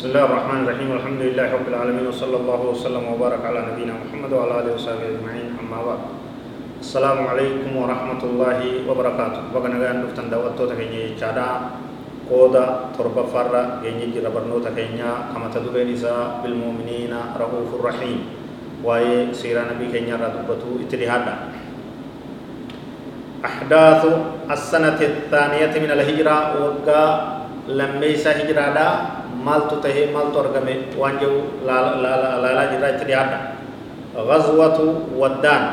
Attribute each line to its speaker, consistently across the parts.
Speaker 1: بسم الله الرحمن الرحيم. والحمد لله رب العالمين وصلى الله وسلم وبارك على نبينا محمد وعلى آله وصحبه أجمعين. أما بعد السلام عليكم ورحمة الله وبركاته. بغنا غان دفتن دعوتو تكني چادا قودا ترب فر يني جرا برنو تكنيا كما تدبين نساء بالمؤمنين رؤوف الرحيم. وآي سيرا نبي كنيا راتبتو اتلهادا أحداث السنة الثانية من الهجرة وقا لميسا مال تو تهي مال تو رغم وانجو لا لا لا لا غزوة ودان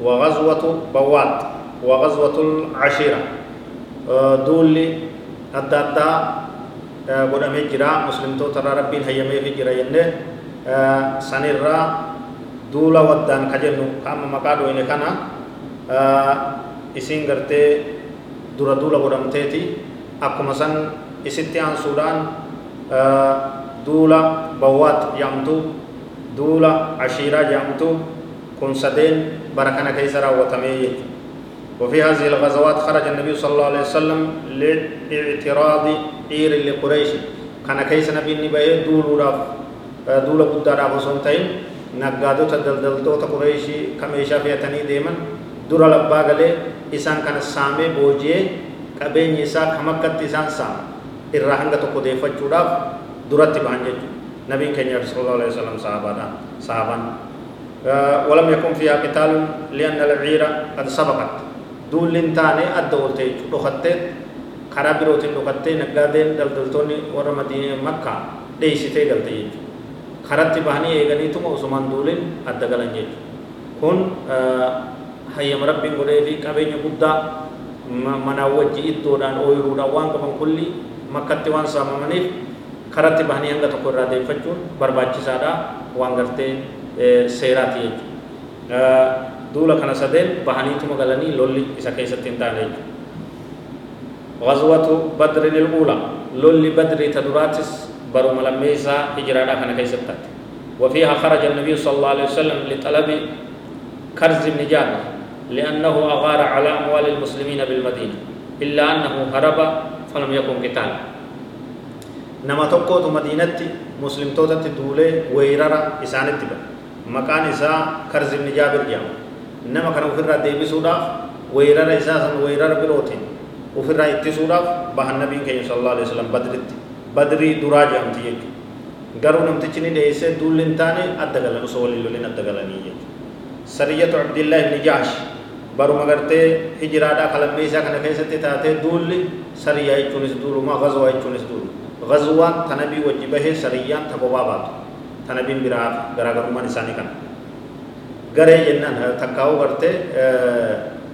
Speaker 1: وغزوة بوات وغزوة العشيرة. أه، دولي هدادا بنا أه، مجرا مسلم تو ترى ربي هيا ميه جرا ينه. أه، سنرى دولا ودان كجنو كام مقادو ينه كانا. إسين غرته دورا دولا برمتتي أكو مسن إسيتيان سودان duula bawwaat jedhamtu duula ashiiraa jedhamtu kun sadeen bara kana keessa وفي هذه الغزوات خرج النبي صلى الله عليه وسلم لاعتراض عير لقريش كان كيس نبي نبي دول راف دول بودا راف سنتين نقادو تدلدلتو تقريش كم إيشا فيتني ديما دور لبا إسان كان سامي بوجيه قبين إسا كمكت إسان سام irraa hanga tokko deeffachuudhaaf duratti bahan jechuudha. Nabiin keenya sallallahu alaihi wasallam sahabaadha sahaban ولم يكن فيها قتال لأن العير قد سبقت دول لنتاني أدى ولتي لخطت كرا بروتين لخطت نقادين دلدلتوني ورا مدينة مكة ديشتي قلتي كرات بهني إيغاني توم عثمان دولين أدى جيج كن هيا مربي قولي في كابين يبدا منا وجه إدودان أويرودان وان كمان كلي makkatti waan saamamaniif karatti bahanii hanga tokko irraa deeffachuun barbaachisaadha waan gartee seeraati jechuudha duula kana sadeen bahaniituma galanii lolli isa keessatti hin taane jechuudha غزوة بدر الأولى lolli بدر ta duraati baruma lammeessaa hijraa kana keessatti وفيها خرج النبي صلى الله عليه وسلم لطلب كرز بن جابر لأنه أغار على أموال المسلمين بالمدينة إلا أنه هرب فلم يكن قتال نما tokkootu madiinatti muslimtootatti duulee weerara isaanitti bane maqaan isaa karzi ibni jaabir jedhama nama kana ofirraa deebisuudhaaf weerara isaa san weerara birootiin ofirraa ittisuudhaaf bahan nabiin keenya sallallahu alaihi wasallam badritti badrii duraa jedhamti jechuudha garuu namtichi ni dheessee duulli hin taane adda galan osoo waliin loliin adda galanii jechuudha sariyatu abdillahi ibni jaash baruma gartee hijiraadhaa kalammee isaa kana keessatti taatee duulli sariyaa jechuunis duuluma gazwaa jechuunis duulu gazwaan tanabii wajji bahee sariyaan ta kophaa baatu tanabiin biraa garaagarummaan isaanii kana garee jennaan takkaa'uu gartee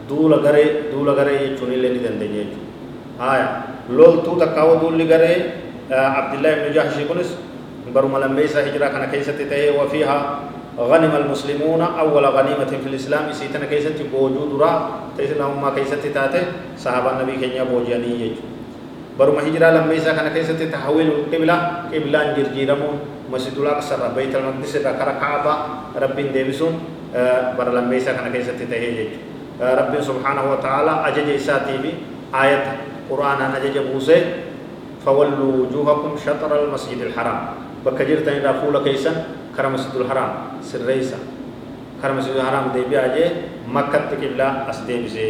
Speaker 1: duula garee duula garee jechuun illee ni dandeenya jechuudha haya loltuu takkaa'uu duulli garee abdillahi ibnu jahshi kunis baruma lammee isaa hijiraa kana keessatti ta'ee wafiihaa غنم المسلمون أول غنيمة في الإسلام سيتنا كيست بوجو درا تيسنا ما كيست تاتي صحابة النبي كنيا بوجاني يجو. برما هجرة لما إسا كان كيست تحويل القبلة قبلة جرجيرمون مسجد الأقصى بيت المقدس ذكر كعبة رب ديبسون بر لما إسا كان كيست تهي يجو. رب سبحانه وتعالى أجج إساتي بي آية قرآن أجج بوسي فولوا وجوهكم شطر المسجد الحرام. بكجرتني رفول كيسن كرم مسجد الحرام سريسا كرم مسجد الحرام دي بياجي مكة قبلة أسدي بزي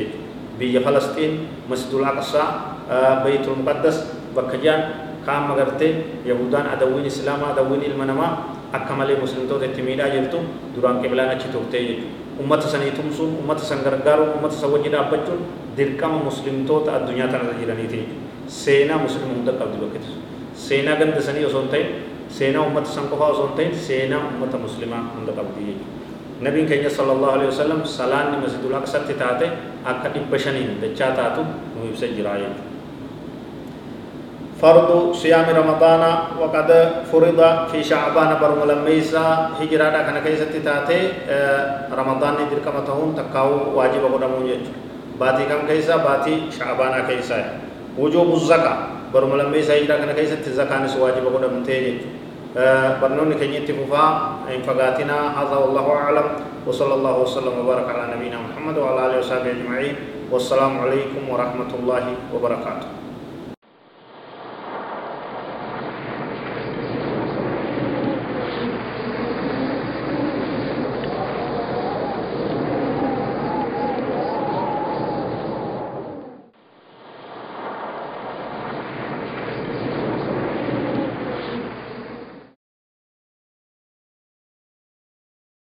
Speaker 1: بي فلسطين مسجد الأقصى بيت المقدس بكجان كام مغرتي يهودان أدوين إسلام أدوين المنما أكمل مسلم تو تتميدا جرتو دوران قبلة نچي توقتي أمة سني تمسون أمة سنگرگارو أمة سوجي دابچون دركم مسلم تو تا الدنيا تنا جيراني تي سينا مسلم هندا قبل وقت سينا گند سني وسونتي ta'in seenaa ummata muslimaa hunda qabdi jechuudha nabiin keenya sallallahu alaihi wasallam salaanni masjidul aqsatti taate akka dhibba shaniin dachaa taatu nu ibsa jira jechuudha فرض صيام رمضان وقد فرض في شعبان برم لميسا هجرة كان كيسة تاتي رمضان ندير كما تهون تكاو واجب قدامو يجو باتي كم كيسا باتي شعبان كيسا وجوب الزكاة برم لميسا هجرة كان كيسة الزكاة نسو واجب قدام تيجي برنون كنيتي ففا إن فقاتنا هذا والله أعلم. وصلى الله وسلم وبارك على نبينا محمد وعلى آله وصحبه أجمعين. والسلام عليكم ورحمة الله وبركاته.